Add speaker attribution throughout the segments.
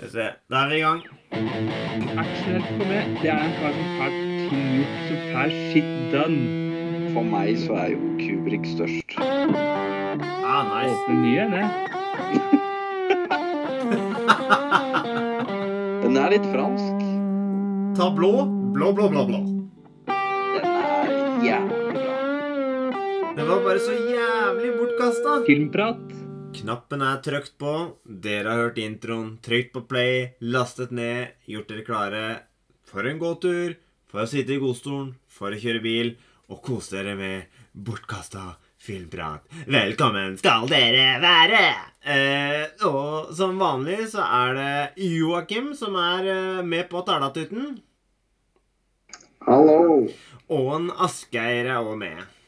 Speaker 1: Skal vi se. Da er vi i gang.
Speaker 2: Actionhelt for meg, det er en kar som får ting gjort, som får shit done.
Speaker 3: For meg så er jo Kubrik størst.
Speaker 1: Ah, nice.
Speaker 2: Åpner nye, det.
Speaker 3: Den er litt fransk.
Speaker 1: Ta blå. Blå, blå, blå, blå.
Speaker 3: Den er jævlig bra.
Speaker 1: Den var bare så jævlig bortkasta.
Speaker 2: Filmprat.
Speaker 1: Knappen er trykt på. Dere har hørt introen. Trykt på play, lastet ned, gjort dere klare for en gåtur, for å sitte i godstolen, for å kjøre bil og kose dere med bortkasta filmprat. Velkommen skal dere være! Eh, og som vanlig så er det Joakim som er eh, med på talatuten.
Speaker 3: Hallo.
Speaker 1: Og en Asgeir er òg med.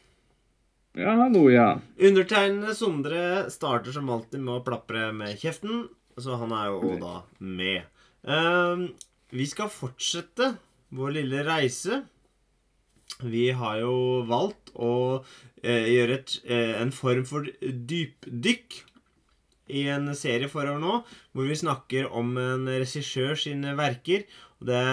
Speaker 2: Ja, hallo, ja.
Speaker 1: Undertegnede Sondre starter som alltid med å plapre med kjeften, så han er jo da med. Um, vi skal fortsette vår lille reise. Vi har jo valgt å eh, gjøre et, eh, en form for dypdykk i en serie forover nå, hvor vi snakker om en regissør sine verker. Og det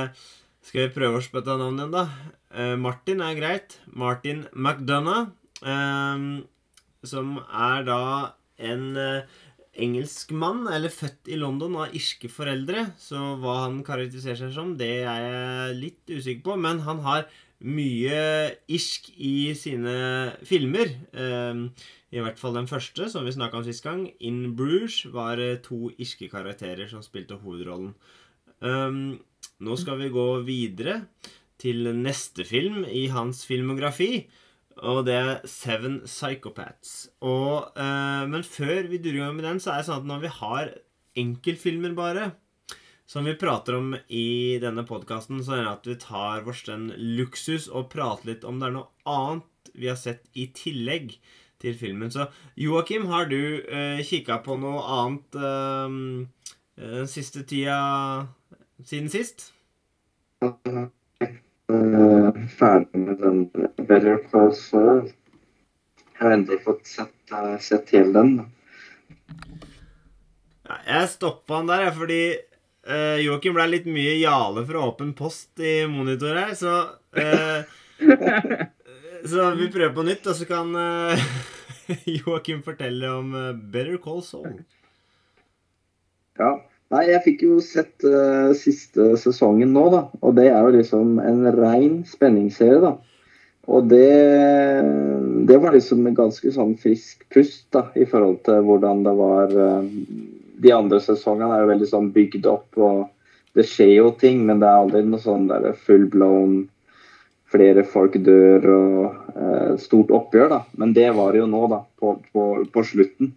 Speaker 1: skal vi prøve å spytte navnet igjen, da. Eh, Martin er greit. Martin McDonagh. Ehm, som er da en engelsk engelskmann, eller født i London av irske foreldre. Så hva han karakteriserer seg som, det er jeg litt usikker på. Men han har mye irsk i sine filmer. Ehm, I hvert fall den første, som vi snakka om sist gang. In Bruges var eh, to irske karakterer som spilte hovedrollen. Ehm, nå skal vi gå videre til neste film i hans filmografi. Og det er Seven Psychopaths. Og, eh, men før vi durer i gang med den, så er det sånn at når vi har enkeltfilmer bare, som vi prater om i denne podkasten, så er det at vi tar vår den luksus og prater litt om det er noe annet vi har sett i tillegg til filmen. Så Joakim, har du eh, kikka på noe annet eh, den siste tida siden sist?
Speaker 3: Uh, ferdig med den Better Call Saul. Jeg har endelig fått sett, uh, sett hele den.
Speaker 1: Ja, jeg stoppa han der, jeg, fordi uh, Joakim ble litt mye jale fra åpen post i monitor her, så uh, Så vi prøver på nytt, og så kan uh, Joakim fortelle om Better Call Saul.
Speaker 3: Ja. Nei, jeg fikk jo sett uh, siste sesongen nå, da. Og det er jo liksom en rein spenningsserie, da. Og det, det var liksom en ganske sånn frisk pust da, i forhold til hvordan det var uh, De andre sesongene er jo veldig sånn bygd opp, og det skjer jo ting, men det er aldri noe sånn der full blown flere folk dør og uh, stort oppgjør, da. Men det var det jo nå, da, på, på, på slutten.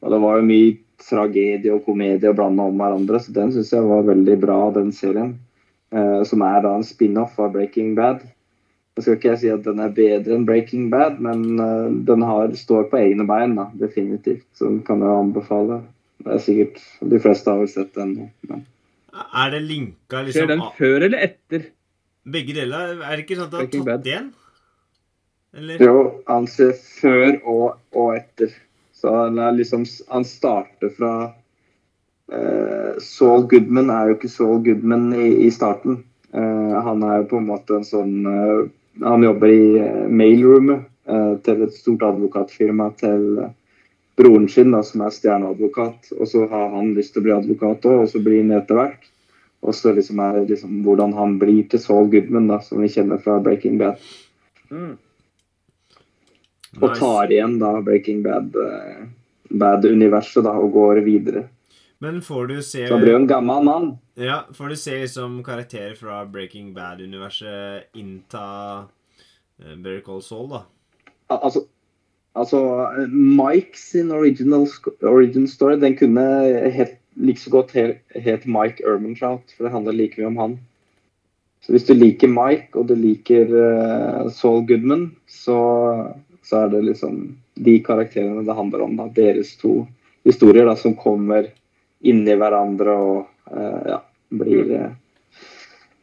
Speaker 3: Og det var jo mye tragedie og komedie blanda om hverandre. Så den syns jeg var veldig bra, den serien. Eh, som er da en spin-off av Breaking Bad. Jeg skal ikke jeg si at den er bedre enn Breaking Bad, men eh, den har, står på egne bein, da, definitivt. Så den kan jeg anbefale. Det er sikkert De fleste har vel sett den. Men.
Speaker 1: Er det linka liksom
Speaker 2: Skjer
Speaker 1: den
Speaker 2: før eller etter?
Speaker 1: Begge deler? Er det ikke sånn at det
Speaker 2: Breaking
Speaker 1: har tatt igjen? Eller?
Speaker 3: Jo, han ser før og, og etter. Så han er liksom Han starter fra uh, Saul Goodman er jo ikke Saul Goodman i, i starten. Uh, han er jo på en måte en sånn uh, Han jobber i mailroomet til et stort advokatfirma til broren sin, da, som er stjerneadvokat. Og så har han lyst til å bli advokat òg, og så blir han etter hvert. Og så liksom er det liksom hvordan han blir til Saul Goodman, da, som vi kjenner fra Breaking Bad.
Speaker 2: Mm.
Speaker 3: Og tar igjen da Breaking Bad, eh, Bad-universet da, og går videre.
Speaker 1: Men får du se
Speaker 3: Så blir jo en gammel mann.
Speaker 1: Ja, får du se liksom karakterer fra Breaking Bad-universet innta eh, Better Call Saul, da?
Speaker 3: Al altså, altså Mike sin original origin story, den kunne het, like så godt het, het Mike Ermentrout, for det handler like mye om han. Så hvis du liker Mike, og du liker uh, Saul Goodman, så, så er det liksom de karakterene det handler om. Da. Deres to historier da, som kommer inn i hverandre og eh, ja, blir eh,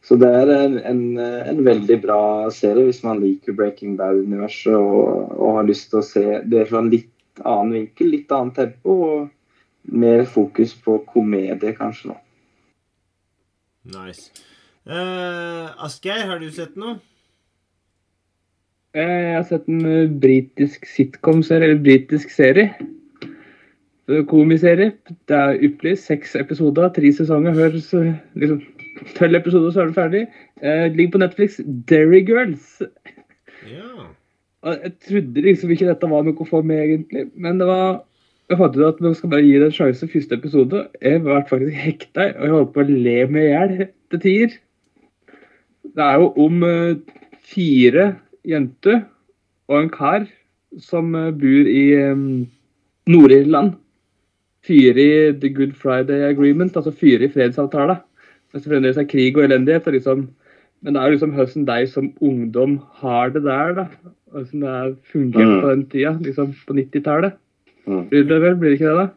Speaker 3: Så det er en, en, en veldig bra serie hvis man liker Breaking Bad-universet og, og har lyst til å se det fra en litt annen vinkel, litt annet tempo og mer fokus på komedie, kanskje. da.
Speaker 1: Nice. Uh, Asgeir, har du sett noe?
Speaker 2: Eh, Jeg har sett en eh, britisk sitcom-serie, eller britisk serie. Eh, Komiserie. Det er ypperlig. Seks episoder, tre sesonger. Høres liksom Tolv episoder, så er det ferdig. Eh, ligger på Netflix. Derry Girls.
Speaker 1: Ja.
Speaker 2: Jeg trodde liksom ikke dette var noe for meg, egentlig. Men det var Jeg fant ut at man skal bare gi det en sjanse første episode. Jeg ble faktisk hekta, og jeg holdt på å le meg i hjel til tider. Det er jo om fire jenter og en kar som eh, bor i um, Nord-Irland. Fyre i The Good Friday Agreement, altså fyre i fredsavtala. Mens det fremdeles er krig og elendighet. Og liksom, men det er jo liksom hvordan de som ungdom har det der, da. Hvordan det har fungert
Speaker 3: Mm.
Speaker 2: på den tida, liksom på 90-tallet.
Speaker 3: Mm.
Speaker 2: Blir det vel, blir det ikke det, da?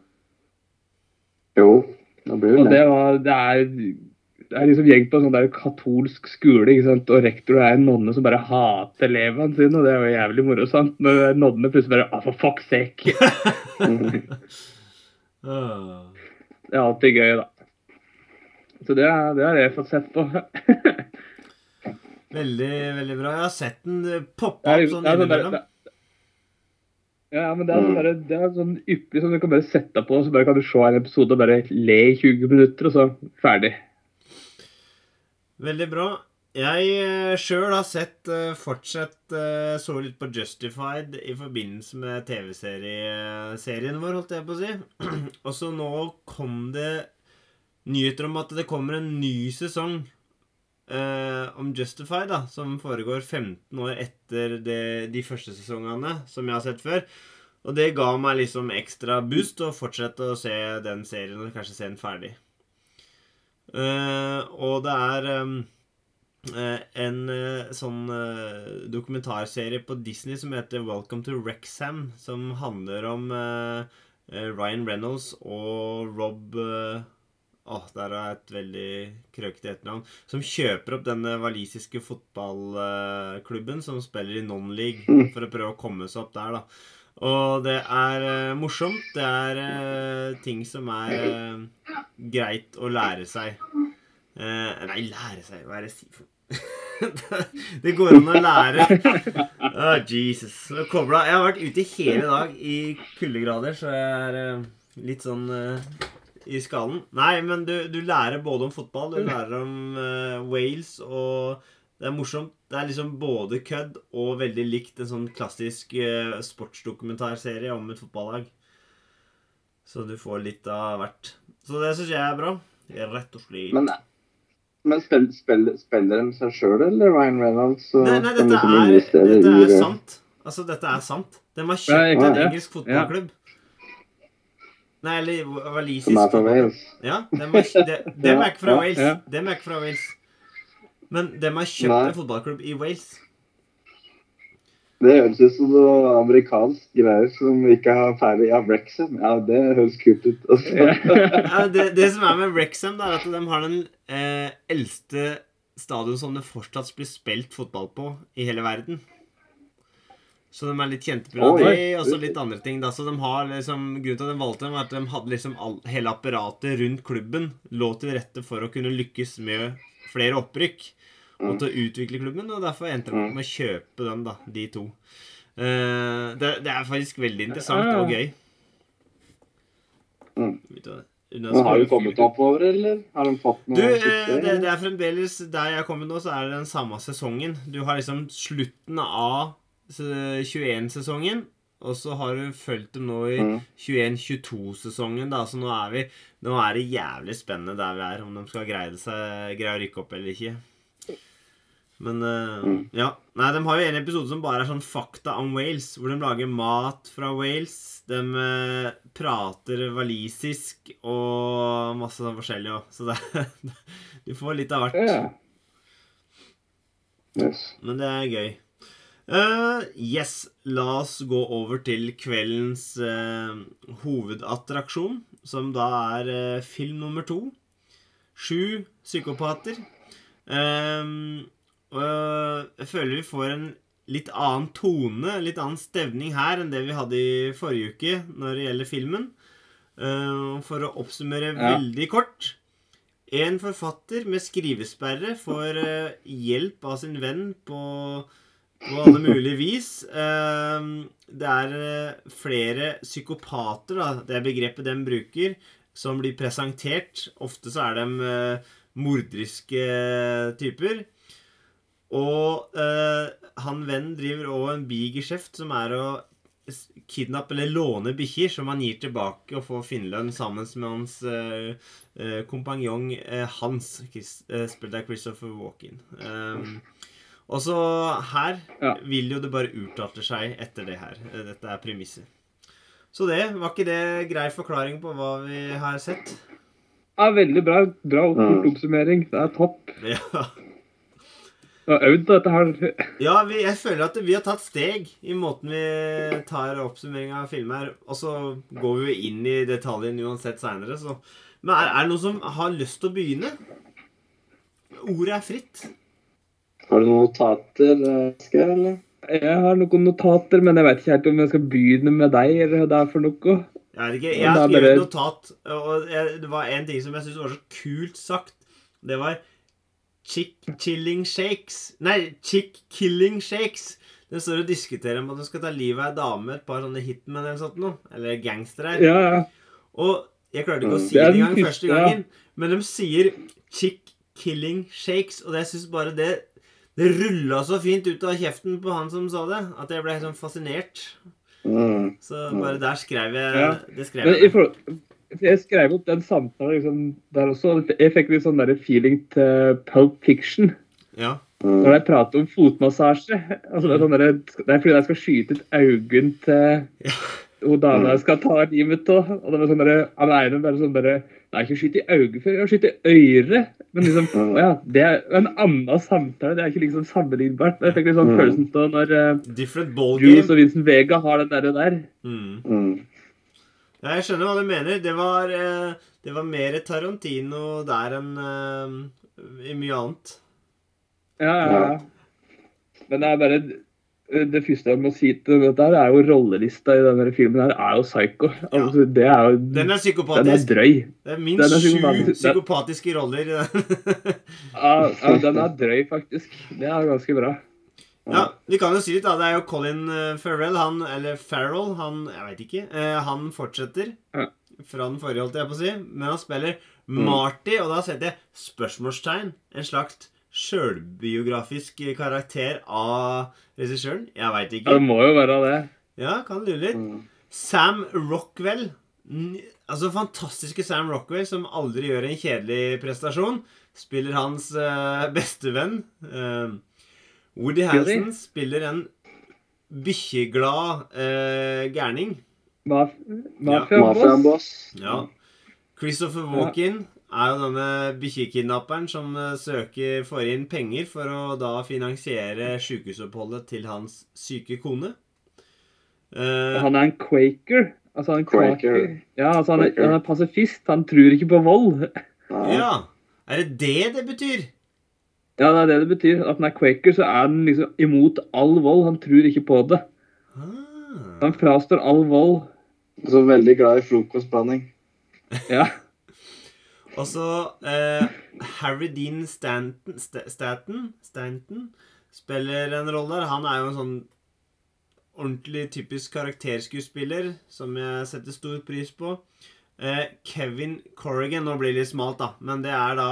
Speaker 3: Jo, det blir det.
Speaker 2: Og det
Speaker 3: det.
Speaker 2: var Det er, det er liksom gjeng på en sånn der katolsk skole, og rektor er en nonne som bare hater elevene sine, og det er jo jævlig morosamt. Men nonnene plutselig bare ah, for fuck's sake. Det er alltid gøy, da. Så det, er- det har jeg fått sett på.
Speaker 1: Veldig, veldig bra. Jeg har sett den poppe opp sånn
Speaker 2: sånn
Speaker 1: innimellom.
Speaker 2: Ja, men det er, sånn bare, det er sånn ypperlig som du kan bare sette på, og så bare kan du se en episode og bare le i 20 minutter, og så ferdig.
Speaker 1: Veldig bra. Jeg sjøl har sett eh, fortsatt eh, så litt på Justified i forbindelse med TV-serien vår, holdt jeg på å si. Og så nå kom det nyheter om at det kommer en ny sesong eh, om Justified, da, som foregår 15 år etter det, de første sesongene, som jeg har sett før. Og det ga meg liksom ekstra boost å fortsette å se den serien og kanskje se den ferdig. Eh, og det er eh, en eh, sånn dokumentarserie på Disney som heter Welcome to Wrexham, som handler om Ryan Reynolds og Rob Åh, der er et veldig krøkete etternavn. Som kjøper opp denne walisiske fotballklubben som spiller i non-league, for å prøve å komme seg opp der, da. Og det er uh, morsomt. Det er uh, ting som er uh, greit å lære seg. Nei, lære seg Hva er det jeg sier for Det går an å lære. Å, Jesus. Kobla Jeg har vært ute hele dag i kuldegrader, så jeg er litt sånn i skallen. Nei, men du, du lærer både om fotball, du lærer om Wales, og det er morsomt. Det er liksom både kødd og veldig likt en sånn klassisk eh, sportsdokumentarserie om et fotballag. Så du får litt av hvert. Så det syns jeg er bra. Rett og slett.
Speaker 3: Men, men spill, spill, spiller de seg sjøl, eller Ryan Reynolds?
Speaker 1: Nei, nei, dette er, dette er sant. Altså, dette er sant. De har kjøpt en engelsk fotballklubb. Nei, eller walisisk
Speaker 3: Som er fra. Wales?
Speaker 1: Ja, dem er, de, dem er ikke fra Wales.
Speaker 2: ja.
Speaker 1: Er ikke fra Wales. Men de har kjøpt
Speaker 3: Nei.
Speaker 1: en fotballklubb i Wales.
Speaker 3: Det høres ut som noe amerikansk greier som ikke har ferdig Ja, Wrexham. Ja, det høres kult ut. Altså.
Speaker 1: Ja, det, det som er med Wrexham, er at de har den eh, eldste stadion som det fortsatt blir spilt fotball på i hele verden. Så de er litt kjente på
Speaker 3: Oi.
Speaker 1: det, og så litt andre ting. da, så de har liksom, Grunnen til at de valgte dem, var at de hadde liksom all, hele apparatet rundt klubben lå til rette for å kunne lykkes med flere opprykk. Og til å utvikle klubben, og derfor endte de med å kjøpe den, da, de to. Eh, det, det er faktisk veldig interessant og gøy.
Speaker 3: Mm. Men har du kommet oppover, eller? Har de fått noe
Speaker 1: du,
Speaker 3: suksess?
Speaker 1: det, det er fremdeles Der jeg er kommet nå, så er det den samme sesongen. Du har liksom slutten av 21-sesongen, og så har du fulgt dem nå i
Speaker 3: Mm.
Speaker 1: 21-22-sesongen, da. Så nå er vi Nå er det jævlig spennende der vi er, om de skal greie, seg, greie å rykke opp eller ikke. Men uh,
Speaker 3: Mm.
Speaker 1: ja. Nei, de har jo en episode som bare er sånn fakta om Wales, hvor de lager mat fra Wales. De uh, prater walisisk og masse sånn forskjellig òg. Så det, du får litt av hvert.
Speaker 2: Yeah.
Speaker 3: Yes.
Speaker 1: Men det er gøy. Uh, yes, la oss gå over til kveldens hovedattraksjon, som da er film nummer to. Sju psykopater. Um, og jeg føler vi får en litt annen tone, litt annen stevning her enn det vi hadde i forrige uke når det gjelder filmen. Eh, for å oppsummere
Speaker 2: Ja.
Speaker 1: veldig kort En forfatter med skrivesperre får eh, hjelp av sin venn på, på alle mulige vis. Eh, det er flere psykopater, da, det er begrepet de bruker, som blir presentert. Ofte så er de mordriske morderiske typer. Og eh, han vennen driver òg en bigeskjeft som er å kidnappe eller låne bikkjer som han gir tilbake og får finnerlønn sammen med hans eh, eh, kompanjong eh, Hans, Chris, eh, spilt av Christopher Walken. Um, og så her
Speaker 2: Ja.
Speaker 1: vil jo det bare utarte seg etter det her. Eh, Dette er premisset. Så det, var ikke det grei forklaring på hva vi har sett?
Speaker 2: Ja, veldig bra. Bra
Speaker 3: Mm.
Speaker 2: oppsummering. Det er topp.
Speaker 1: Ja.
Speaker 2: Det var øvd, dette her.
Speaker 1: Ja, vi, jeg føler at vi har tatt steg i måten vi tar oppsummering av filmer. Og så går vi jo inn i detaljen uansett seinere, så Men er, er det noen som har lyst til å begynne? Ordet er fritt.
Speaker 3: Har du noen notater, eh, eller?
Speaker 2: Jeg har noen notater, men jeg vet ikke helt om jeg skal begynne med deg, eller hva det er for noe.
Speaker 1: Jeg ikke, jeg har skrevet notat, og jeg, det var en ting som jeg syntes var så kult sagt. Det var chick chilling shakes. Nei, chick killing shakes. Den står og diskuterer om at du skal ta livet av ei dame, et par sånne hitmen eller sånt noe. Eller gangstere.
Speaker 2: Ja, ja.
Speaker 1: Og jeg klarte ikke å
Speaker 3: Mm.
Speaker 1: si
Speaker 2: Det
Speaker 1: engang første gangen. Men de sier chick killing shakes, og jeg synes bare det Det rulla så fint ut av kjeften på han som sa det, at jeg ble helt sånn fascinert.
Speaker 3: Mm.
Speaker 1: Så bare der skrev jeg
Speaker 2: Ja.
Speaker 1: Det skrev
Speaker 2: Men
Speaker 1: jeg.
Speaker 2: forhold, jeg skrev opp den samtalen liksom, der også. Jeg fikk litt sånn der feeling til Pulp Fiction.
Speaker 1: Ja.
Speaker 3: Mm.
Speaker 2: Når de prater om fotmassasje. Altså det, er sånn der, det er fordi de skal skyte ut øynene til hun dama jeg skal ta livet av. Og det var sånn der, han ene bare sånn der, Nei, ikke skyte i øyet før, jeg har skutt i øret. Men liksom,
Speaker 3: Mm.
Speaker 2: å ja, det er en annen samtale. Det er ikke liksom sammenlignbart. Jeg fikk litt sånn
Speaker 3: Mm.
Speaker 2: følelsen av når uh,
Speaker 1: Different ball
Speaker 2: Jules
Speaker 1: game.
Speaker 2: og Vincent Vega har den der. der.
Speaker 1: Mm. Ja, jeg skjønner hva du mener. Det var, eh, det var mer Tarantino der enn eh, i mye annet.
Speaker 2: Ja, ja, ja. Men det er bare det første jeg må si til dette, her er jo rollelista i denne filmen her er jo psycho. Altså, det er jo
Speaker 1: Den er
Speaker 2: Den er drøy.
Speaker 1: Det er minst
Speaker 2: den er
Speaker 1: sju psykopatiske roller i den.
Speaker 2: Ja, ja, den er drøy, faktisk. Det er ganske bra.
Speaker 1: Ja, vi kan jo si litt, da. Det er jo Colin eh, Farrell, han Eller Farrell, han Jeg veit ikke. eh, Han fortsetter fra den forrige, holdt jeg på å si. Men han spiller Marty, og da setter jeg spørsmålstegn. En slags sjølbiografisk karakter av regissøren. Jeg veit ikke.
Speaker 2: det må jo være det.
Speaker 1: Ja, kan lure litt.
Speaker 3: Mm.
Speaker 1: Sam Rockwell. Altså fantastiske Sam Rockwell, som aldri gjør en kjedelig prestasjon. Spiller hans uh, bestevenn. Eh, Woody Hansen spiller en bikkjeglad eh, gærning.
Speaker 2: Mafiaboss.
Speaker 3: Ja.
Speaker 1: Ja. Christopher Walken er jo denne bikkjekidnapperen som eh, søker får inn penger for å da finansiere sykehusoppholdet til hans syke kone. Eh,
Speaker 2: Han er en quaker. Altså, han er
Speaker 3: Quaker.
Speaker 2: quaker. Ja, altså, han, er, han er pasifist. Han tror ikke på vold.
Speaker 3: Ja.
Speaker 1: ja. Er det det det betyr?
Speaker 2: Ja, det er det det betyr. At han er quaker, så er han liksom imot all vold. Han tror ikke på det.
Speaker 1: Ah.
Speaker 2: Han frastår all vold.
Speaker 3: Så veldig glad i frokostblanding.
Speaker 2: Ja.
Speaker 1: Og så eh, Harry Dean Stanton, Sta- Staten, Stanton spiller en rolle der. Han er jo en sånn ordentlig typisk karakterskuespiller som jeg setter stor pris på. Eh, Kevin Corrigan Nå blir det litt smalt, da, men det er da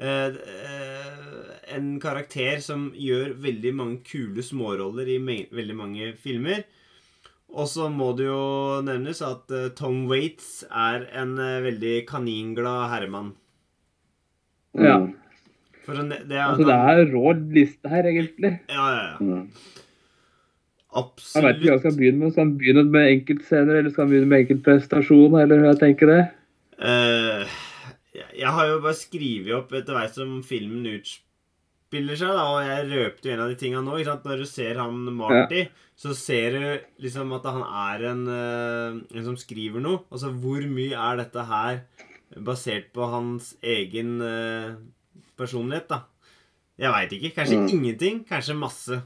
Speaker 1: eh, eh, en karakter som gjør veldig mange kule småroller i veldig mange filmer. Og så må det jo nevnes at eh, Tom Waits er en eh, veldig kaninglad herremann.
Speaker 2: Ja.
Speaker 1: Å det er,
Speaker 2: Altså, det er rå liste her, egentlig.
Speaker 1: Ja, ja, ja.
Speaker 3: Mm.
Speaker 2: Jeg vet ikke hva jeg
Speaker 1: Absolutt.
Speaker 2: skal begynne med. Skal han begynne med enkeltscener, eller skal han begynne med enkeltprestasjon, eller hva jeg tenker det?
Speaker 1: Uh, jeg har jo bare skrevet opp etter hvert som filmen utspiller seg, da, og jeg røpte jo en av de tinga nå. ikke sant? Når du ser han Marty, så ser du liksom at han er en, eh, en som skriver noe. Altså, hvor mye er dette her basert på hans egen eh, personlighet, da? Jeg veit ikke. Kanskje
Speaker 3: Mm.
Speaker 1: ingenting. Kanskje masse.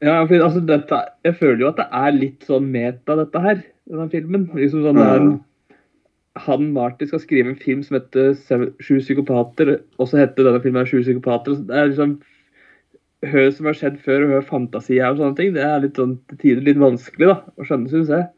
Speaker 2: Ja, for altså, dette, Jeg føler jo at det er litt sånn meta, dette her, denne filmen. Liksom sånn mm. er en, han Marty skal skrive en film som heter Sju psykopater, og så heter denne filmen Sju psykopater. Det er liksom Hø som har skjedd før, og hø fantasi her og sånne ting. Det er litt sånn til tider litt vanskelig da, å skjønne, syns jeg.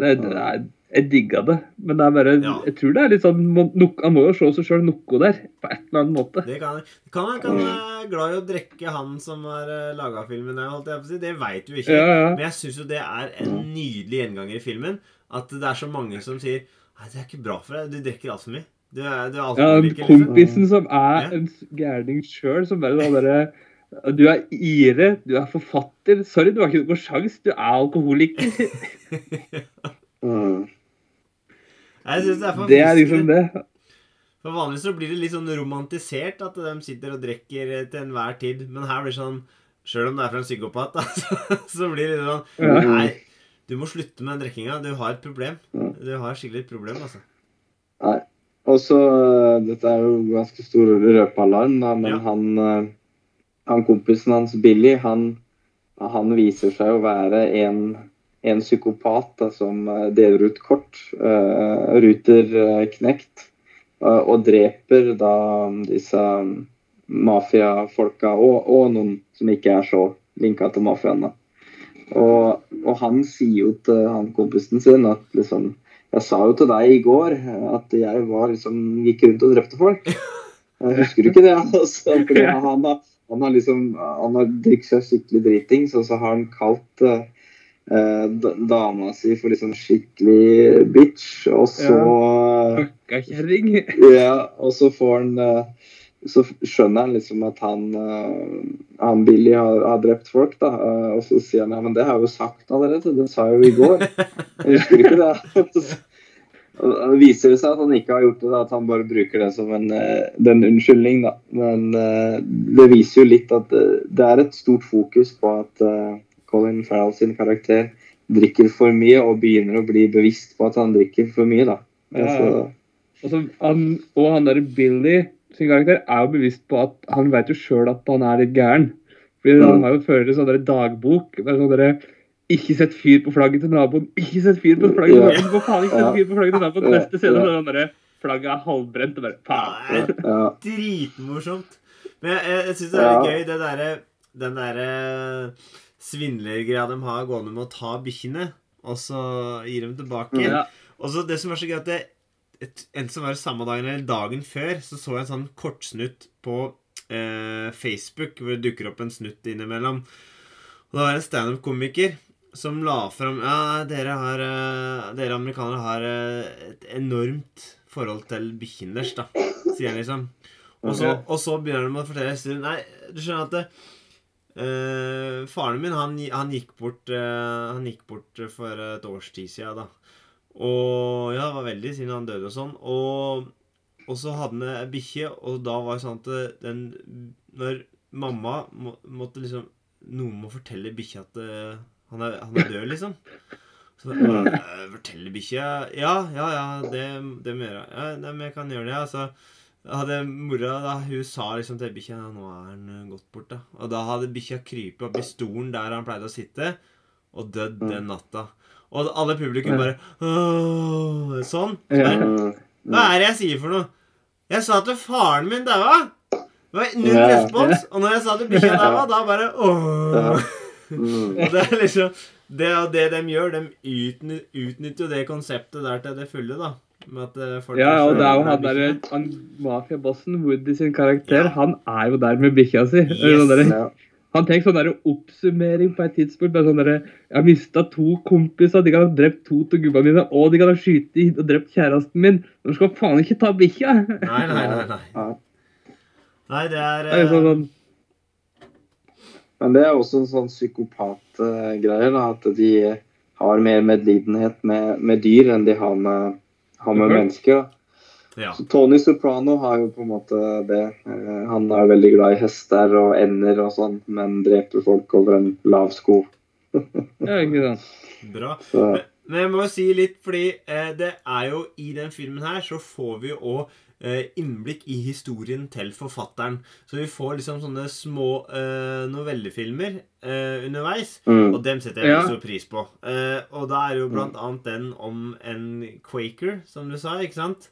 Speaker 2: Det, det er, jeg digga det, men det er bare
Speaker 1: Ja.
Speaker 2: Jeg tror det er litt sånn må- nok- Han må jo se seg sjøl noe der, på et eller annet måte.
Speaker 1: Det kan Kan han kan være glad i å drikke, han som har uh, laga filmen? holdt jeg på å si. Det veit vi ikke.
Speaker 2: Ja, ja.
Speaker 1: Men jeg syns jo det er en nydelig gjenganger i filmen. At det er så mange som sier Nei, det er ikke bra for deg. Du drikker altfor mye. Du er, du er
Speaker 2: Ja,
Speaker 1: alkoholiker, liksom.
Speaker 2: kompisen som er
Speaker 1: Ja.
Speaker 2: en gærning sjøl, som bare derre Du er ire, du er forfatter. Sorry, du har ikke noen sjans, du er alkoholiker.
Speaker 3: Mm.
Speaker 1: Jeg synes det er for
Speaker 2: Det er liksom det.
Speaker 1: For vanligvis så blir det litt sånn romantisert at de sitter og drikker til enhver tid. Men her blir det sånn Sjøl om det er fra en psykopat, da, så, så blir det litt sånn
Speaker 2: Ja.
Speaker 1: Nei, du må slutte med den drikkinga. Du har et problem. Du har skikkelig et problem, altså.
Speaker 3: Nei. Og så eh, Dette er jo ganske stor røpealarm, da, men
Speaker 1: Ja.
Speaker 3: han, eh, han kompisen hans, Billy, han, han viser seg å være en, en psykopat da, som eh, deler ut kort. Uh, ruter uh, knekt. Uh, og dreper da disse mafiafolka, og, og noen som ikke er så linka til mafiaen. da. Og, og han sier jo til han kompisen sin at liksom Jeg sa jo til deg i går at jeg var liksom gikk rundt og drepte folk. Jeg husker du ikke det? Altså, fordi han, har, han har liksom Han har drukket seg skikkelig dritings, og så har han kalt eh, dama si for liksom skikkelig bitch, og så
Speaker 2: Fucka kjerring.
Speaker 3: ja, og så får han eh, Så skjønner han liksom at han, eh, han Billy har, har drept folk, da. eh, Og så sier han ja, men det har jeg jo sagt allerede. Det sa jeg jo i går. Jeg husker ikke det. Og Det viser seg at han ikke har gjort det, da, at han bare bruker det som en, eh, den unnskyldning. da. Men det viser jo litt at det, er et stort fokus på at Colin Farrell sin karakter drikker for mye og begynner å bli bevisst på at han drikker for mye. da.
Speaker 2: Ja, ja.
Speaker 3: Altså,
Speaker 2: Og, så han, og han derre Billy sin karakter er jo bevisst på at han vet jo sjøl at han er litt gæren. Fordi
Speaker 3: Mm.
Speaker 2: Han har jo ført en sånn dagbok. med sånn der, ikke sett fyr på flagget til naboen. Ikke sett fyr på flagget til naboen. Hvor faen ikke sett fyr på flagget til naboen? Neste scene er han derre flagget er halvbrent. og bare, faen.
Speaker 1: Det er dritmorsomt. Men jeg, jeg, jeg syns det er gøy, det derre den derre svindlergreia de har gående med å ta bikkjene, og så gir dem tilbake.
Speaker 2: Ja.
Speaker 1: Og så det som er så gøy, at det et, Enten som var samme dagen eller dagen før, så så jeg en sånn kortsnutt på eh, Facebook hvor det dukker opp en snutt innimellom. Og det var en standup-komiker som la fram Ja, dere har eh, Dere amerikanere har eh, et enormt forhold til bikkjen deres, da, sier han liksom. Og så, og så begynner de å fortelle historien. Nei, du skjønner at det, eh, Faren min, han, han, gikk bort, eh, han gikk bort for et års tid siden, da. Og ja, det var veldig siden han døde og sånn. Og, og så hadde han ei bikkje, og da var det sånn at den Når mamma må, måtte liksom Noen må fortelle bikkja at uh, han, er, han er død, liksom. Så uh, Fortelle bikkja Ja, ja, ja, det, det må jeg gjøre. Ja, nei, men jeg kan gjøre det. Altså, hadde mora da, hun sa liksom til bikkja ja, 'Nå er han eh, gått bort', da. Og da hadde bikkja krypet opp i stolen der han pleide å sitte, og dødd den natta. Og alle publikum bare Åh, Sånn.
Speaker 2: Ja.
Speaker 3: Mm.
Speaker 1: Hva er det jeg sier for noe? Jeg sa at faren min daua! Det var null respons. Og når jeg sa at bikkja daua, da bare åh.
Speaker 3: Mm.
Speaker 1: Og det er liksom Det det de gjør. De utny- utnytter jo det konseptet der til det fulle, da. Med at eh, folk
Speaker 2: Ja, og det er jo han der, han mafiabossen, Woody sin karakter, han er jo der med bikkja si.
Speaker 1: Yes.
Speaker 2: Der-. Han tenker sånn der oppsummering på et tidspunkt. Bare sånn der, Jeg har mista to kompiser. De kan ha drept to av gubbene mine. Og de kan ha skutt og drept kjæresten min. De skal faen ikke ta bikkja!
Speaker 1: Nei, nei, nei. nei.
Speaker 3: Ja.
Speaker 1: Nei, det er
Speaker 2: Det er sånn, sånn
Speaker 3: Men det er også en sånn psykopatgreie. da. At de har mer medlidenhet med, med dyr enn de har med, har med mennesker.
Speaker 1: Ja.
Speaker 3: Så Tony Soprano har jo på en måte det. Eh, Han er veldig glad i hester og ender og sånn, men dreper folk over en lav sko.
Speaker 2: Ja, ikke sant.
Speaker 1: Bra.
Speaker 3: Men,
Speaker 1: Men jeg må jo si litt, fordi eh, det er jo i den filmen her så får vi jo òg eh, innblikk i historien til forfatteren. Så vi får liksom sånne små uh, novellefilmer uh, underveis.
Speaker 3: Mm.
Speaker 1: Og dem setter jeg
Speaker 2: Ja.
Speaker 1: stor pris på. Uh, og da er jo blant annet den om en quaker, som du sa, ikke sant?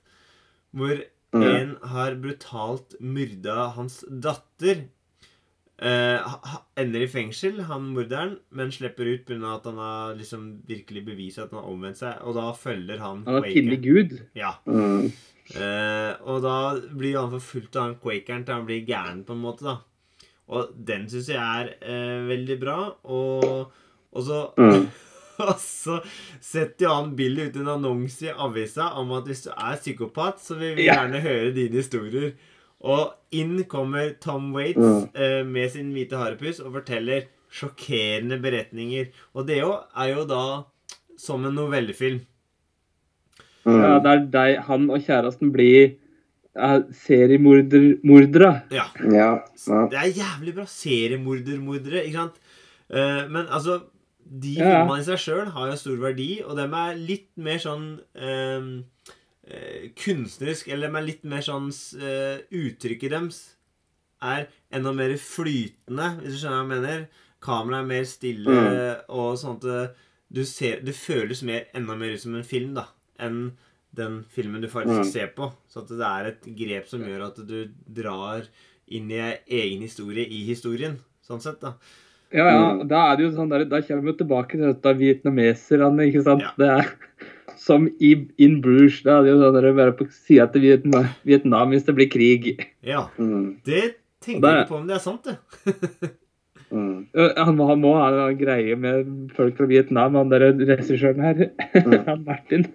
Speaker 1: Hvor
Speaker 3: Mm.
Speaker 1: en har brutalt myrda hans datter. Eh, ender i fengsel, han morderen, men slipper ut pga. at han har liksom virkelig bevist at han har omvendt seg. Og da følger han
Speaker 2: Han har funnet Gud.
Speaker 1: Ja.
Speaker 3: Mm.
Speaker 1: Eh, og da blir han forfulgt av han quakeren til han blir gæren, på en måte. da Og den syns jeg er eh, veldig bra. Og, og så
Speaker 3: Mm.
Speaker 1: Og så setter jo han Billy ut en annonse i avisa om at hvis du er psykopat, så vil vi gjerne høre dine historier. Og inn kommer Tom Waits
Speaker 3: Mm.
Speaker 1: eh, med sin hvite harepus og forteller sjokkerende beretninger. Og det jo er jo da som en novellefilm.
Speaker 3: Mm.
Speaker 2: Ja, der deg, han og kjæresten blir uh, seriemordere.
Speaker 1: Ja.
Speaker 3: Ja. ja.
Speaker 1: Det er jævlig bra. Seriemorder-mordere, ikke sant? Eh, men altså De
Speaker 2: Ja, ja.
Speaker 1: filmene i seg sjøl har jo stor verdi, og dem er litt mer sånn eh, eh, kunstnerisk Eller de er litt mer sånn eh, Uttrykket deres er enda mer flytende, hvis du skjønner hva jeg mener. Kameraet er mer stille, og sånn at du ser, det føles mer, enda mer ut som en film da enn den filmen du faktisk
Speaker 3: Mm.
Speaker 1: ser på. Så at det er et grep som gjør at du drar inn i egen historie i historien. Sånn sett, da.
Speaker 2: Ja, ja,
Speaker 3: Mm.
Speaker 2: da er det jo sånn der, da kommer vi tilbake til dette vietnameserne, ikke sant.
Speaker 1: Ja.
Speaker 2: Det er som i In Bruges. Da er det jo sånn der, bare på sida til Vietnam, Vietnam hvis det blir krig.
Speaker 1: Ja,
Speaker 3: Mm.
Speaker 1: det
Speaker 2: tenker
Speaker 1: jeg ikke på, om det er sant, det.
Speaker 3: Mm.
Speaker 2: Han, må- han må ha en greie med folk fra Vietnam, han der regissøren her.
Speaker 3: Mm.
Speaker 2: Martin.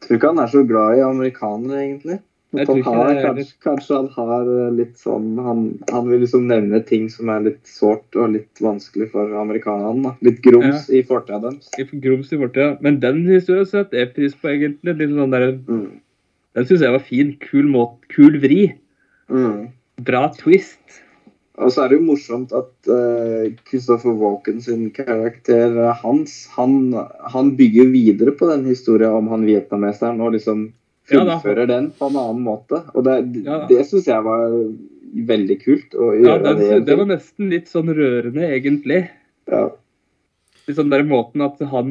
Speaker 3: Tror ikke han er så glad i amerikanere, egentlig. Han har, kanskje, kanskje han har eh, litt sånn han, han vil liksom nevne ting som er litt sårt og litt vanskelig for amerikanerne. Litt grums i fortida deres.
Speaker 2: Grums i fortida. Men den historien setter jeg pris på, egentlig. Litt sånn der,
Speaker 3: Mm.
Speaker 2: den syns jeg var fin. Kul måte. Kul vri.
Speaker 3: Mm.
Speaker 2: Bra twist.
Speaker 3: Og så er det jo morsomt at uh, Christopher Walken sin karakter eh, Hans, han, han bygger videre på den historien om han vietnameseren og liksom
Speaker 2: Ja,
Speaker 3: fullfører den på en annen måte. Og det,
Speaker 2: Ja.
Speaker 3: det syns jeg var veldig kult å gjøre
Speaker 2: ja,
Speaker 3: det. det,
Speaker 2: det var nesten litt sånn rørende, egentlig.
Speaker 3: Ja.
Speaker 2: Litt sånn der måten at han,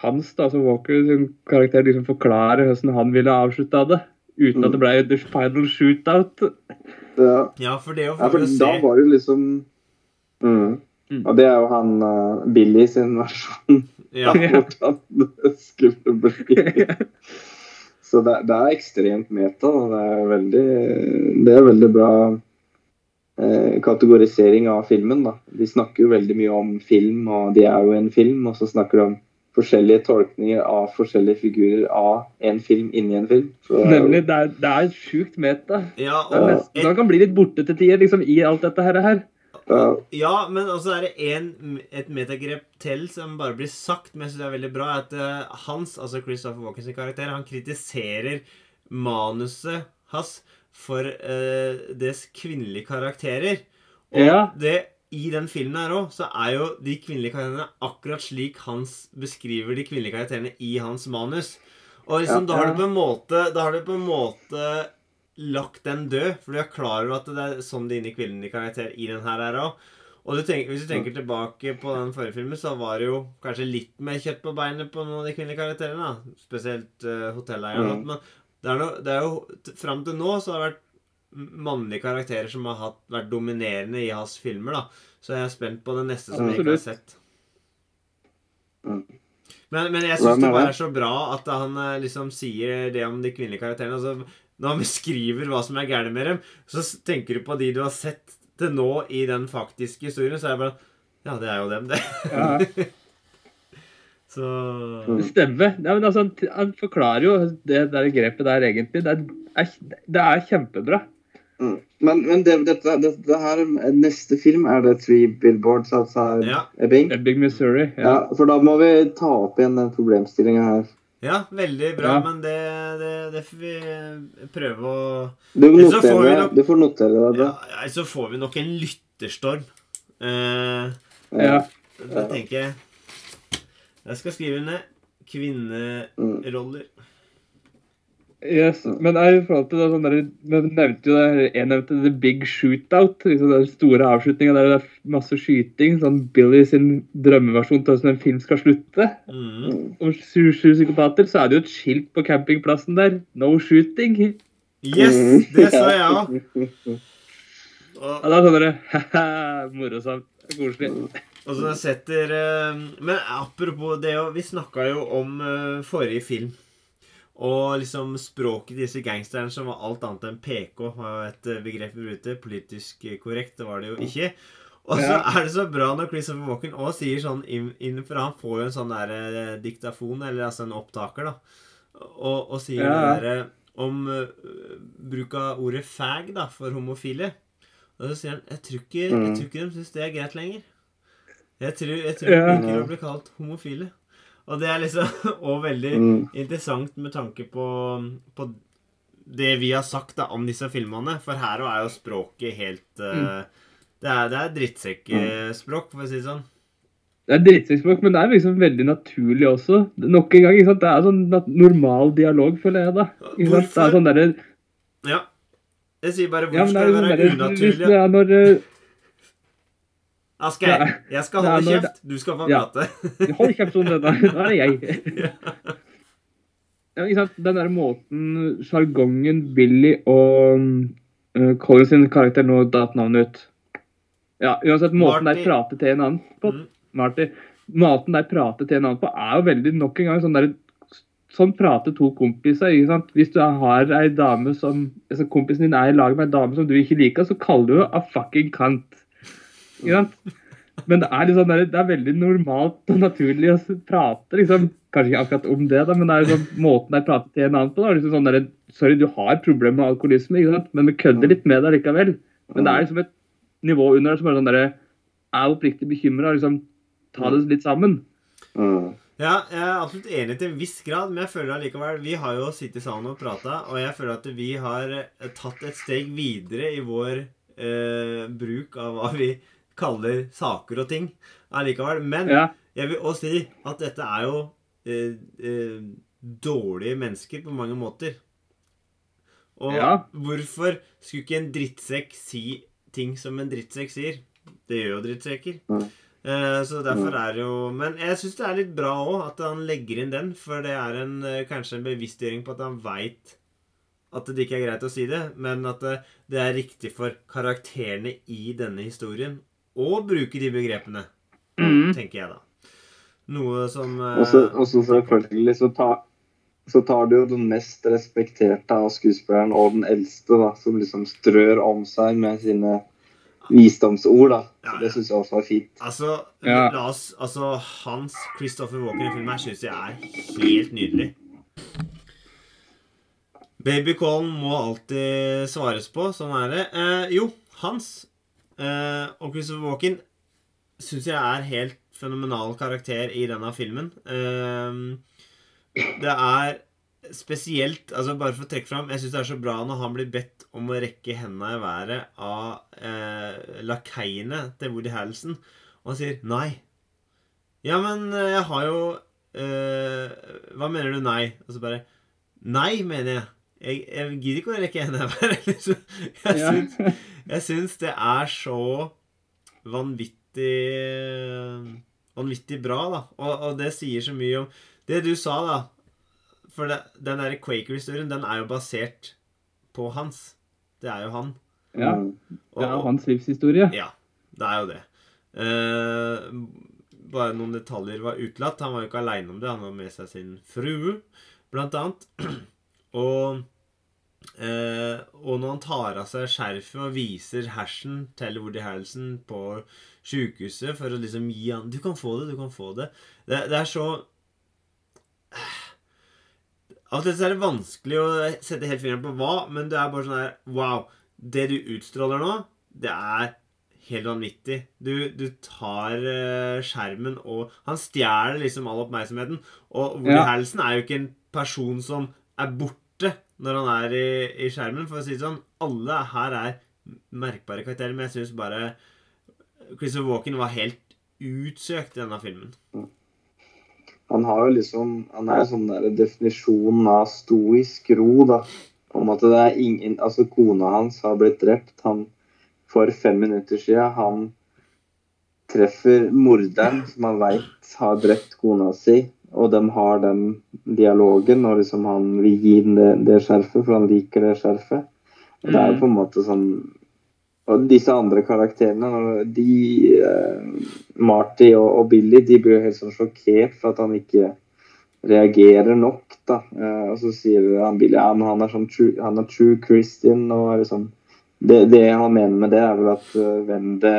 Speaker 2: Hans, da, altså Walker, sin karakter liksom forklarer hvordan han ville avslutta det. Uten at det ble the final shootout.
Speaker 3: Ja.
Speaker 1: Ja, for det å
Speaker 3: Ja,
Speaker 1: få
Speaker 3: for
Speaker 1: se
Speaker 3: da var det jo liksom mm.
Speaker 2: Mm.
Speaker 3: Og det er jo han uh, Billy sin versjon
Speaker 1: ja.
Speaker 3: hvordan det skulle bli. Så det, det er ekstremt meta. og Det er veldig, det er veldig bra eh, kategorisering av filmen. da. De snakker jo veldig mye om film, og de er jo en film. Og så snakker de om forskjellige tolkninger av forskjellige figurer av en film inni en film. Så det
Speaker 2: Nemlig, det er, det er sjukt meta.
Speaker 1: Ja,
Speaker 2: Det er
Speaker 1: og
Speaker 2: nesten, han kan bli litt borte til tider liksom, i alt dette her. Her.
Speaker 3: ja,
Speaker 1: men også er det en, et metagrep til som bare blir sagt, men jeg syns det er veldig bra, at eh, Hans, altså Christopher Walkens karakter, han kritiserer manuset hans for uh, dets kvinnelige karakterer. Og
Speaker 2: Ja.
Speaker 1: det, i den filmen her òg, så er jo de kvinnelige karakterene akkurat slik Hans beskriver de kvinnelige karakterene i hans manus. Og liksom,
Speaker 3: Ja.
Speaker 1: da har du på en måte Da har du på en måte lagt den død, for du er klar over at det er sånn dine kvinnelige karakter i den her er òg. Og du tenker, hvis du tenker tilbake på den forrige filmen, så var det jo kanskje litt mer kjøtt på beinet på noen av de kvinnelige karakterene. da. Spesielt uh, hotelleieren.
Speaker 3: Mm.
Speaker 1: Men det er, no, det er jo Fram til nå så har det vært mannlige karakterer som har hatt, vært dominerende i hans filmer. da. Så jeg er spent på det neste som jeg ikke har sett.
Speaker 3: Mm.
Speaker 1: Men, men jeg syns det bare er så bra at han eh, liksom sier det om de kvinnelige karakterene. Altså, når han beskriver hva som er gærent med dem, så tenker du på de du har sett til nå i den faktiske historien, så er jeg bare Ja, det er jo dem, det.
Speaker 2: Ja,
Speaker 1: Så
Speaker 2: det stemmer. Nei, men altså, han, han forklarer jo det der grepet der, egentlig. Det er, det er kjempebra.
Speaker 3: Mm. Men, men det, dette, dette her, neste film, er det Three Billboards outside
Speaker 1: Ja.
Speaker 3: Ebbing?
Speaker 2: Ebbing, Missouri.
Speaker 3: Ja,
Speaker 2: Ja.
Speaker 3: for da må vi ta opp igjen den problemstillinga her.
Speaker 1: Ja, veldig bra,
Speaker 2: Ja.
Speaker 1: men det, det, det får vi prøve å
Speaker 3: Du,
Speaker 1: vi nok-
Speaker 3: du får notere deg det.
Speaker 1: Ja, så får vi nok en lytterstorm. Eh,
Speaker 2: Ja.
Speaker 1: det tenker jeg. Jeg skal skrive ned kvinneroller.
Speaker 2: Yes, men jeg, det, sånn der, jeg nevnte jo det, jeg nevnte The Big Shootout. Liksom den store avslutninga der det er masse skyting. Sånn Billy sin drømmeversjon til hvordan en film skal slutte.
Speaker 1: Mm.
Speaker 2: Om sju, psykopater, så er det jo et skilt på campingplassen der. No shooting.
Speaker 1: Yes! Det sa jeg òg.
Speaker 2: Ja, da sånn du Haha, morosamt. Koselig.
Speaker 1: Og så setter eh, Men apropos det vi snakka jo om eh, forrige film. Og liksom språket til disse gangsterne som var alt annet enn PK, var et eh, begrep vi brukte. Politisk eh, korrekt, det var det jo ikke. Og så er det så bra når Christopher Walken også sier sånn innenfor Han får jo en sånn der eh, diktafon, eller altså en opptaker, da. Og, og sier
Speaker 2: Ja.
Speaker 1: det derre om uh, bruk av ordet fag, da, for homofile. Og så sier han Jeg tror ikke, jeg
Speaker 3: Mm.
Speaker 1: tror ikke de syns det er greit lenger. Jeg tror, jeg tror
Speaker 2: Ja.
Speaker 1: de bli kalt homofile. Og det er liksom òg veldig
Speaker 3: Mm.
Speaker 1: interessant med tanke på, på det vi har sagt da om disse filmene. For her òg er jo språket helt eh, Det er, det er drittsekkspråk, for å si det sånn.
Speaker 2: Det er drittsekkspråk, men det er liksom veldig naturlig også. Nok en gang, ikke sant? Det er sånn normal dialog, føler jeg, da. Ikke sant? Det
Speaker 1: Hvorfor?
Speaker 2: er sånn derre
Speaker 1: Ja. Jeg sier bare
Speaker 2: Ja,
Speaker 1: hvor
Speaker 2: det
Speaker 1: skal det
Speaker 2: sånn
Speaker 1: være
Speaker 2: Hvis
Speaker 1: unaturlig?
Speaker 2: det er når eh,
Speaker 1: Asgeir, jeg skal holde
Speaker 2: Nei,
Speaker 1: kjeft. Du skal få
Speaker 2: Ja.
Speaker 1: prate.
Speaker 2: Hold kjeft, sånn, nå er det jeg. Ja? Den der måten sjargongen Billy og uh, Colin sin karakter nå datt navnet ut. Ja, uansett, måten
Speaker 1: Marty.
Speaker 2: der prater til en annen på,
Speaker 1: Mm.
Speaker 2: Marty, måten der prater til en annen på, er jo veldig nok en gang sånn der Sånn prater to kompiser. ikke sant? Hvis du har ei dame som altså Kompisen din er i lag med ei dame som du ikke liker, så kaller du henne a fucking kant. Men det er, liksom, det er- veldig normalt og naturlig å prate. liksom, Kanskje ikke akkurat om det, da, men det er liksom måten jeg prater til en annen på. da, liksom sånn der, Sorry, du har problemer med alkoholisme, men vi kødder litt med deg likevel. Men det er liksom et nivå under det som er sånn derre Er oppriktig bekymra. Liksom, ta det litt sammen.
Speaker 3: Mm.
Speaker 1: Ja, jeg er absolutt enig til en viss grad, men jeg føler allikevel Vi har jo sittet sammen og prata, og jeg føler at vi har eh, tatt et steg videre i vår eh, bruk av hva vi kaller saker og ting allikevel. Men
Speaker 2: Ja,
Speaker 1: jeg vil også si at dette er jo eh, eh, dårlige mennesker på mange måter. Og
Speaker 2: Ja.
Speaker 1: hvorfor skulle ikke en drittsekk si ting som en drittsekk sier? Det gjør jo drittsekker.
Speaker 3: Mm.
Speaker 1: Eh, så derfor er det jo Men jeg syns det er litt bra òg at han legger inn den, for det er en, eh, kanskje en bevisstgjøring på at han veit at det ikke er greit å si det, men at det, det er riktig for karakterene i denne historien å bruke de begrepene,
Speaker 2: mm.
Speaker 1: tenker jeg da. Noe som eh,
Speaker 3: Og så og så selvfølgelig så tar så tar du jo den mest respekterte av skuespilleren og den eldste, da, som liksom strør om seg med sine visdomsord. da.
Speaker 1: Ja, ja.
Speaker 3: Det syns jeg også var fint.
Speaker 1: Altså,
Speaker 2: Ja.
Speaker 1: la oss, altså Hans Christopher Walken i filmen her syns jeg er helt nydelig. Babycallen må alltid svares på. Sånn er det. Eh, jo, Hans eh, og Christopher Walken syns jeg er helt fenomenal karakter i denne filmen. Uh, det er spesielt altså Bare for å trekke fram Jeg syns det er så bra når han blir bedt om å rekke hendene i været av uh, lakeiene til Woody Harrelson. Og han sier nei. Ja, men jeg har jo Hva mener du nei? Og så bare Nei, mener jeg. Jeg, jeg gidder ikke å rekke hendene i været. liksom. Jeg
Speaker 2: Ja.
Speaker 1: syns, jeg syns det er så vanvittig Vanvittig bra, da. Og, og det sier så mye om Det du sa, da For det, den der Quaker-historien, den er jo basert på hans. Det er jo han.
Speaker 2: ja.
Speaker 3: Mm.
Speaker 2: Det er jo hans livshistorie.
Speaker 1: ja, det er jo det. Eh, bare noen detaljer var utelatt. Han var jo ikke aleine om det. Han var med seg sin frue, blant annet. og, eh, og når han tar av seg skjerfet og viser hersen til Woody Harrelson på sjukehuset for å liksom gi han Du kan få det, du kan få det. Det, det er så Av og til er det vanskelig å sette helt fingeren på hva, men det er bare sånn her Wow. Det du utstråler nå, det er helt vanvittig. Du, du tar eh, skjermen og Han stjeler liksom all oppmerksomheten. Og Woody
Speaker 2: Ja.
Speaker 1: Harrelson er jo ikke en person som er borte når han er i, i skjermen, for å si det sånn. Alle her er merkbare karakterer, men jeg syns bare Christopher Walken var helt utsøkt i denne filmen.
Speaker 3: Han har jo liksom Han er sånn der definisjonen av stoisk ro, da. Om at det er ingen Altså, kona hans har blitt drept. Han for fem minutter siden Han treffer morderen som han veit har drept kona si, og de har den dialogen, og liksom han vil gi den det, det skjerfet, for han liker det skjerfet. Og det er jo på en måte sånn Og disse andre karakterene, de eh, Marty og, og Billy, de blir jo helt sånn sjokkert for at han ikke reagerer nok, da. Eh, og så sier han Billy ja, men han er sånn true, han er true Christian, og liksom det, det han mener med det, er vel at uh, hvem det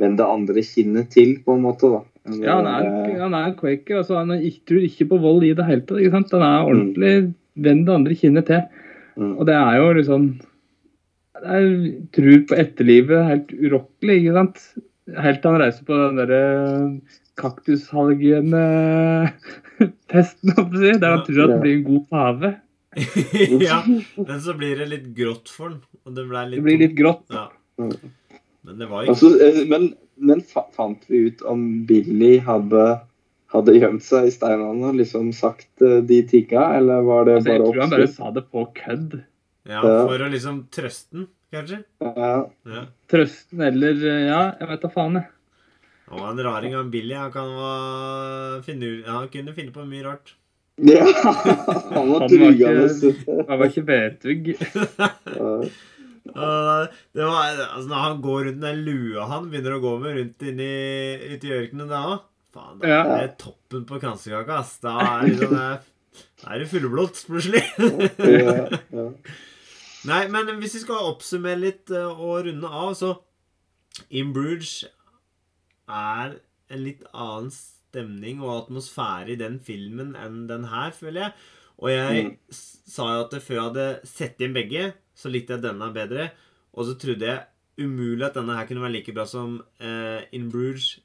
Speaker 3: vend det andre kinnet til, på en måte, da.
Speaker 2: Ja, han er, han er en quaker. Altså, han er, tror ikke på vold i det hele tatt. ikke sant? Han er ordentlig venn det andre kinnet til.
Speaker 3: Mm.
Speaker 2: Og det er jo liksom det er tro på etterlivet helt urokkelig, ikke sant? Helt til han reiser på den derre kaktushalgen-testen, holdt jeg på å si, der han tror at han blir en god pave.
Speaker 1: ja, men så blir det litt grått for han. Og det litt
Speaker 2: Det blir litt grått.
Speaker 1: Ja. Men det var jo
Speaker 3: Altså, eh, men, men fant vi ut om Billy hadde, hadde gjemt seg i steinene og liksom sagt eh, de tinga, eller var det
Speaker 2: Altså, jeg tror han bare sa det på kødd.
Speaker 1: Ja, for å liksom trøste den, kanskje.
Speaker 3: Ja.
Speaker 1: Ja.
Speaker 2: Trøsten eller Ja, jeg vet da faen, jeg.
Speaker 1: Han var en raring av Billy. Han, kan finne, han kunne finne på mye rart.
Speaker 3: ja. Han var
Speaker 2: Han var
Speaker 3: trugende.
Speaker 2: Han var ikke vetugg.
Speaker 1: Det var, altså Når han går rundt den lua han begynner å gå med rundt inni, ute i ørkenen da òg Faen, da
Speaker 2: Ja.
Speaker 1: er det toppen på kransekaka, ass. Da er, liksom, det, da er det fullblått, plutselig.
Speaker 3: Ja, ja.
Speaker 1: Nei, men hvis vi skal oppsummere litt eh, og runde av, så In Bruges er en litt annen stemning og atmosfære i den filmen enn den her, føler jeg. Og jeg
Speaker 3: Mm.
Speaker 1: sa jo at før jeg hadde sett inn begge, så likte jeg denne bedre. Og så trodde jeg umulig at denne her kunne være like bra som eh, In Bruges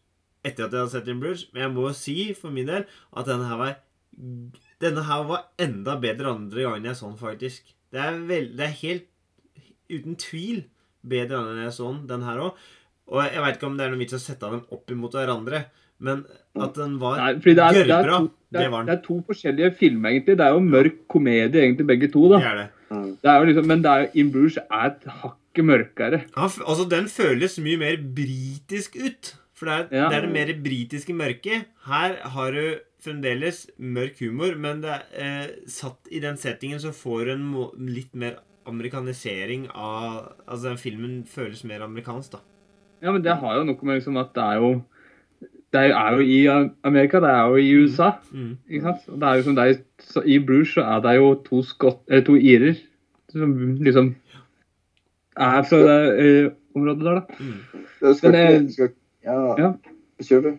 Speaker 1: etter at jeg hadde sett In Bruges. Men jeg må jo si for min del at denne her var denne her var enda bedre andre gangen jeg så den, faktisk. Det er, vel, det er helt uten tvil bedre enn jeg så den, den her òg. Og jeg veit ikke om det er noen vits å sette dem opp imot hverandre, men at den var gørrbra,
Speaker 2: det
Speaker 1: det,
Speaker 2: det,
Speaker 1: var den.
Speaker 2: det er to forskjellige filmer, egentlig. Det er jo mørk komedie, egentlig, begge to. da.
Speaker 1: Det er det.
Speaker 3: Mm.
Speaker 2: Det er jo liksom, men det er jo, In Bruges er et hakket mørkere.
Speaker 1: Ja, altså, den føles mye mer britisk ut. For det er,
Speaker 2: Ja.
Speaker 1: det er det mer britiske mørket. Her har du fremdeles mørk humor, men det er, eh, satt i den settingen så får du en må, litt mer amerikanisering av Altså, den filmen føles mer amerikansk, da.
Speaker 2: Ja, men det har jo noe med liksom at det er jo Det er jo i Amerika, det er jo i USA.
Speaker 1: Mm.
Speaker 2: ikke sant? Og det er jo som det er, så I Bruce så er det jo to, skott, eller to irer som liksom er fra det eh, området der, da.
Speaker 1: Mm.
Speaker 3: Skal
Speaker 2: Men,
Speaker 3: jeg, skal, ja.
Speaker 2: ja.
Speaker 3: Kjør, du.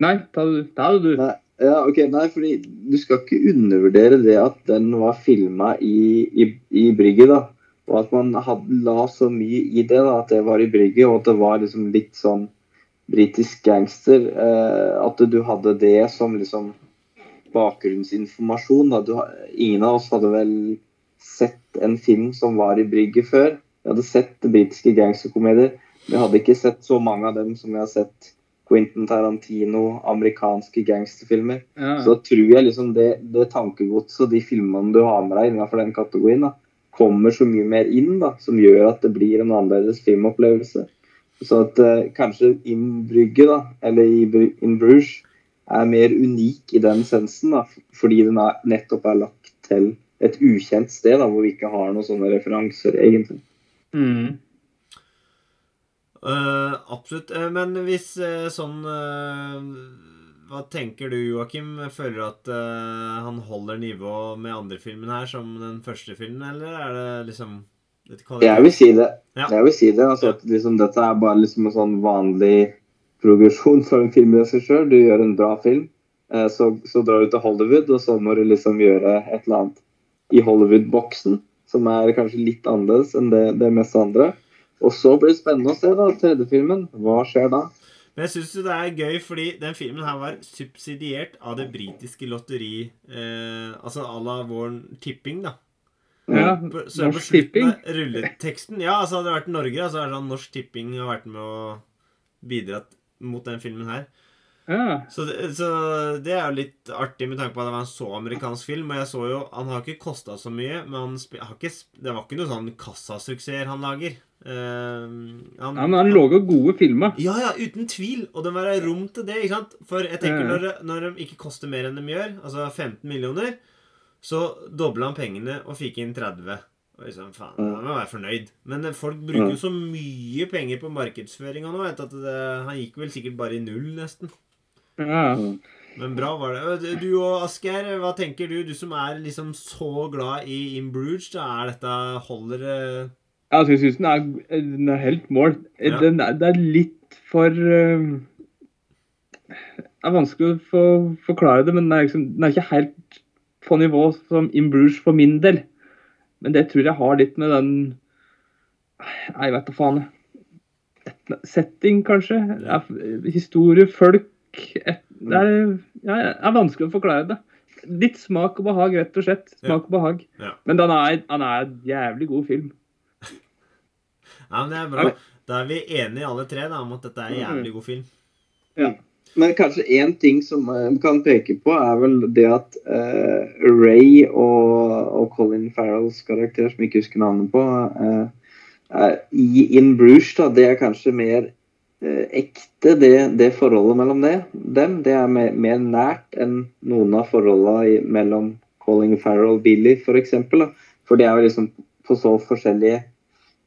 Speaker 2: Nei, ta det ta det du.
Speaker 3: Nei, ja, ok, nei, fordi du skal ikke undervurdere det at den var filma i, i, i brygget. da. Og at man hadde, la så mye i det, da, at det var i brygget, og at det var liksom litt sånn britisk gangster. Eh, at du hadde det som liksom bakgrunnsinformasjon. Du, ingen av oss hadde vel sett en film som var i brygget før. Vi hadde sett britiske gangsterkomedier, men vi hadde ikke sett så mange av dem som vi har sett Quentin Tarantino, amerikanske gangsterfilmer.
Speaker 2: Ja.
Speaker 3: Så da tror jeg liksom det, det tankegodset og de filmene du har med deg innenfor den kategorien, da, kommer så mye mer inn, da, som gjør at det blir en annerledes filmopplevelse. Så at eh, kanskje In Brygge, da, eller In Bruges, er mer unik i den sensen, da, fordi den er, nettopp er lagt til et ukjent sted, da, hvor vi ikke har noen sånne referanser, egentlig.
Speaker 2: Mm.
Speaker 1: Uh, absolutt. Uh, men hvis uh, sånn Hva tenker du, Joakim? Føler du at han holder nivå med andre filmen her som den første filmen, eller er det liksom?
Speaker 3: Jeg vil si det.
Speaker 1: Ja.
Speaker 3: Jeg vil si det, altså at liksom, Dette er bare liksom en sånn vanlig progresjon for en filmregissør. Du gjør en bra film, eh, så, så drar du til Hollywood, og så må du liksom gjøre et eller annet i Hollywood-boksen, som er kanskje litt annerledes enn det, det meste andre. Og så blir det spennende å se da, tredje filmen. Hva skjer da?
Speaker 1: Men jeg syns det er gøy, fordi den filmen her var subsidiert av det britiske lotteri eh, Altså à la vår tipping, da.
Speaker 2: Ja,
Speaker 1: Så
Speaker 2: Norsk Tipping.
Speaker 1: av rulleteksten Ja, altså hadde det vært Norge, så altså, er det sånn Norsk Tipping har vært med og bidratt mot den filmen her.
Speaker 2: Ja.
Speaker 1: Så det, så det er jo litt artig med tanke på at det var en så amerikansk film. Og jeg så jo Han har ikke kosta så mye, men han sp- har ikke, sp- det var ikke noen sånn kassasuksesser han lager. Uh, han,
Speaker 2: ja, men han lager gode filmer.
Speaker 1: Ja, ja, uten tvil. Og det må være rom til det. ikke sant? For jeg tenker
Speaker 2: Ja.
Speaker 1: når, når de ikke koster mer enn de gjør, altså 15 millioner, så dobla han pengene og fikk inn 30. Og liksom, faen, Da må jeg være fornøyd. Men eh, folk bruker jo så mye penger på markedsføringa nå. Vet at det, Han gikk vel sikkert bare i null, nesten.
Speaker 2: Ja.
Speaker 1: Men bra var det. Du og Asgeir, hva tenker du? Du som er liksom så glad i In Bruges. Da er dette Holder
Speaker 2: Altså, jeg syns den, er- den er helt mål.
Speaker 1: Ja.
Speaker 2: Den er, det er litt for uh, Det er vanskelig å få, forklare det, men den er, liksom, den er ikke helt på nivå som In Bruges for min del. Men det tror jeg har litt med den Nei, Jeg vet da faen. Et, setting, kanskje. Historie, folk et, Det er, ja, er vanskelig å forklare det. Litt smak og behag, rett og slett. Smak og behag.
Speaker 1: Ja.
Speaker 2: Men den er, den er en jævlig god film.
Speaker 1: Ja, men det er bra. Da er vi enige alle tre da, om at dette er en jævlig god film.
Speaker 3: Ja. Men kanskje én ting som vi kan peke på, er vel det at uh, Ray og, og Colin Farrells karakter, som jeg ikke husker navnet på, uh, er, i In Bruges, da, det er kanskje mer uh, ekte, det, det forholdet mellom det, dem. Det er mer, mer nært enn noen av forholdene mellom Colin Farrell og Billy, f.eks. For, eksempel, for det er jo liksom på så forskjellige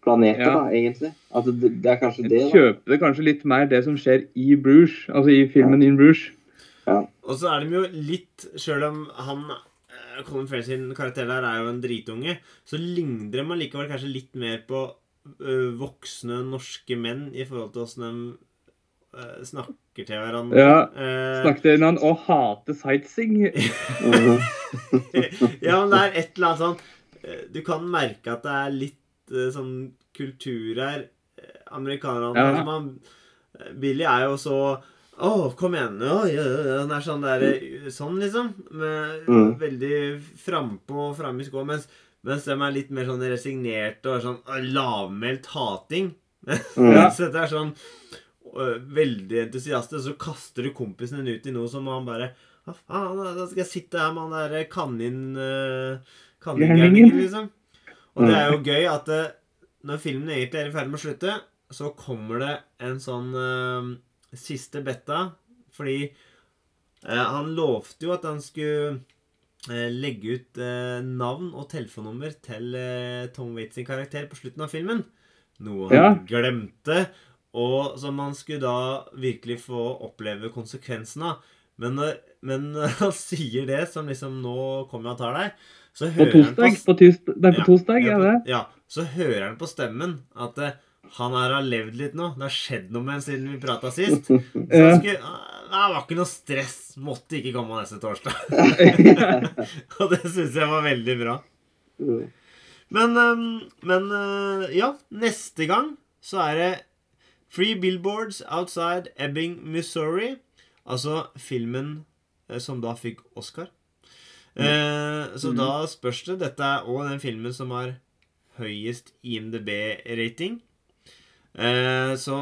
Speaker 3: planeter,
Speaker 2: Ja.
Speaker 3: da, egentlig. Altså, det, det er kanskje det.
Speaker 2: Jeg kjøper kanskje litt mer det som skjer i Bruges, altså i filmen In Bruges.
Speaker 1: Og så er de jo litt Sjøl om han eh, Colin Farrell sin karakter der er jo en dritunge, så ligner de allikevel kanskje litt mer på eh, voksne norske menn i forhold til åssen de eh, snakker til hverandre.
Speaker 2: Ja,
Speaker 1: Eh,
Speaker 2: Snakket til hverandre og hater sightseeing.
Speaker 3: Mhm.
Speaker 1: ja, men det er et eller annet sånn Du kan merke at det er litt eh, sånn kultur her. Eh, Amerikanerne
Speaker 2: Ja.
Speaker 1: altså, man, eh, Billy er jo så Å, kom igjen. Ja, ja, ja. Han er sånn der Sånn, liksom. Med,
Speaker 3: Mm.
Speaker 1: Veldig frampå og framme i skoa. Mens, mens de er litt mer sånn resignerte og sånn lavmælt hating.
Speaker 3: Mm.
Speaker 1: Mens dette er sånn veldig entusiastisk, så kaster du kompisen din ut i noe som han bare Hva faen, da skal jeg sitte her med han derre kanin... Kaningærningen, liksom. Og det er jo gøy at det, når filmen egentlig er i ferd med å slutte, så kommer det en sånn uh, siste betta, fordi uh, han lovte jo at han skulle uh, legge ut navn og telefonnummer til Tom Waits sin karakter på slutten av filmen. Noe han
Speaker 2: Ja.
Speaker 1: glemte, og som han skulle da virkelig få oppleve konsekvensen av. Men når han sier det, som liksom 'Nå kommer jeg og tar deg', så
Speaker 2: På
Speaker 1: han
Speaker 2: på, på, det er på
Speaker 1: Ja,
Speaker 2: torsdag,
Speaker 1: ja,
Speaker 2: er det?
Speaker 1: Ja, så hører han på stemmen at uh, han her har levd litt nå. Det har skjedd noe med ham siden vi prata sist. Så han skulle, uh, det var ikke noe stress. Måtte ikke komme neste torsdag. Og det syns jeg var veldig bra. Men, um, men uh, ja, neste gang så er det Free Billboards Outside Ebbing, Missouri. Altså filmen eh, som da fikk Oscar. Eh, så
Speaker 2: mm.
Speaker 1: da spørs det Dette er òg den filmen som har høyest IMDb-rating. Eh, så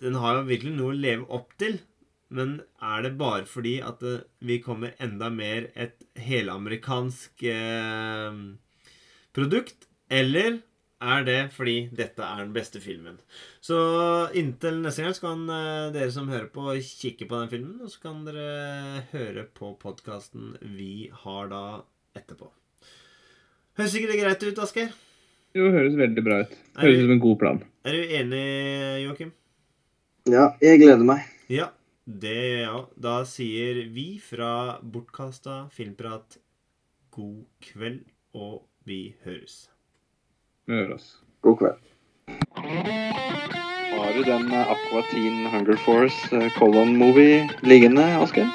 Speaker 1: den har jo virkelig noe å leve opp til. Men er det bare fordi at det, vi kommer enda mer et helamerikansk eh, produkt? Eller er det fordi dette er den beste filmen? Så inntil neste gang så kan eh, dere som hører på, kikke på den filmen. Og så kan dere høre på podkasten vi har da etterpå. Høres ikke det greit ut, Asker?
Speaker 2: Jo, høres veldig bra ut.
Speaker 1: Er
Speaker 2: Høres ut som en god plan.
Speaker 1: Er du enig, Joakim?
Speaker 3: Ja, jeg gleder meg.
Speaker 1: Ja, det gjør jeg òg. Da sier vi fra Bortkasta filmprat god kveld, og vi høres.
Speaker 2: Vi hører oss.
Speaker 3: God kveld. Har du den Aqua Teen Hunger Force Colon-movie liggende, Oskar?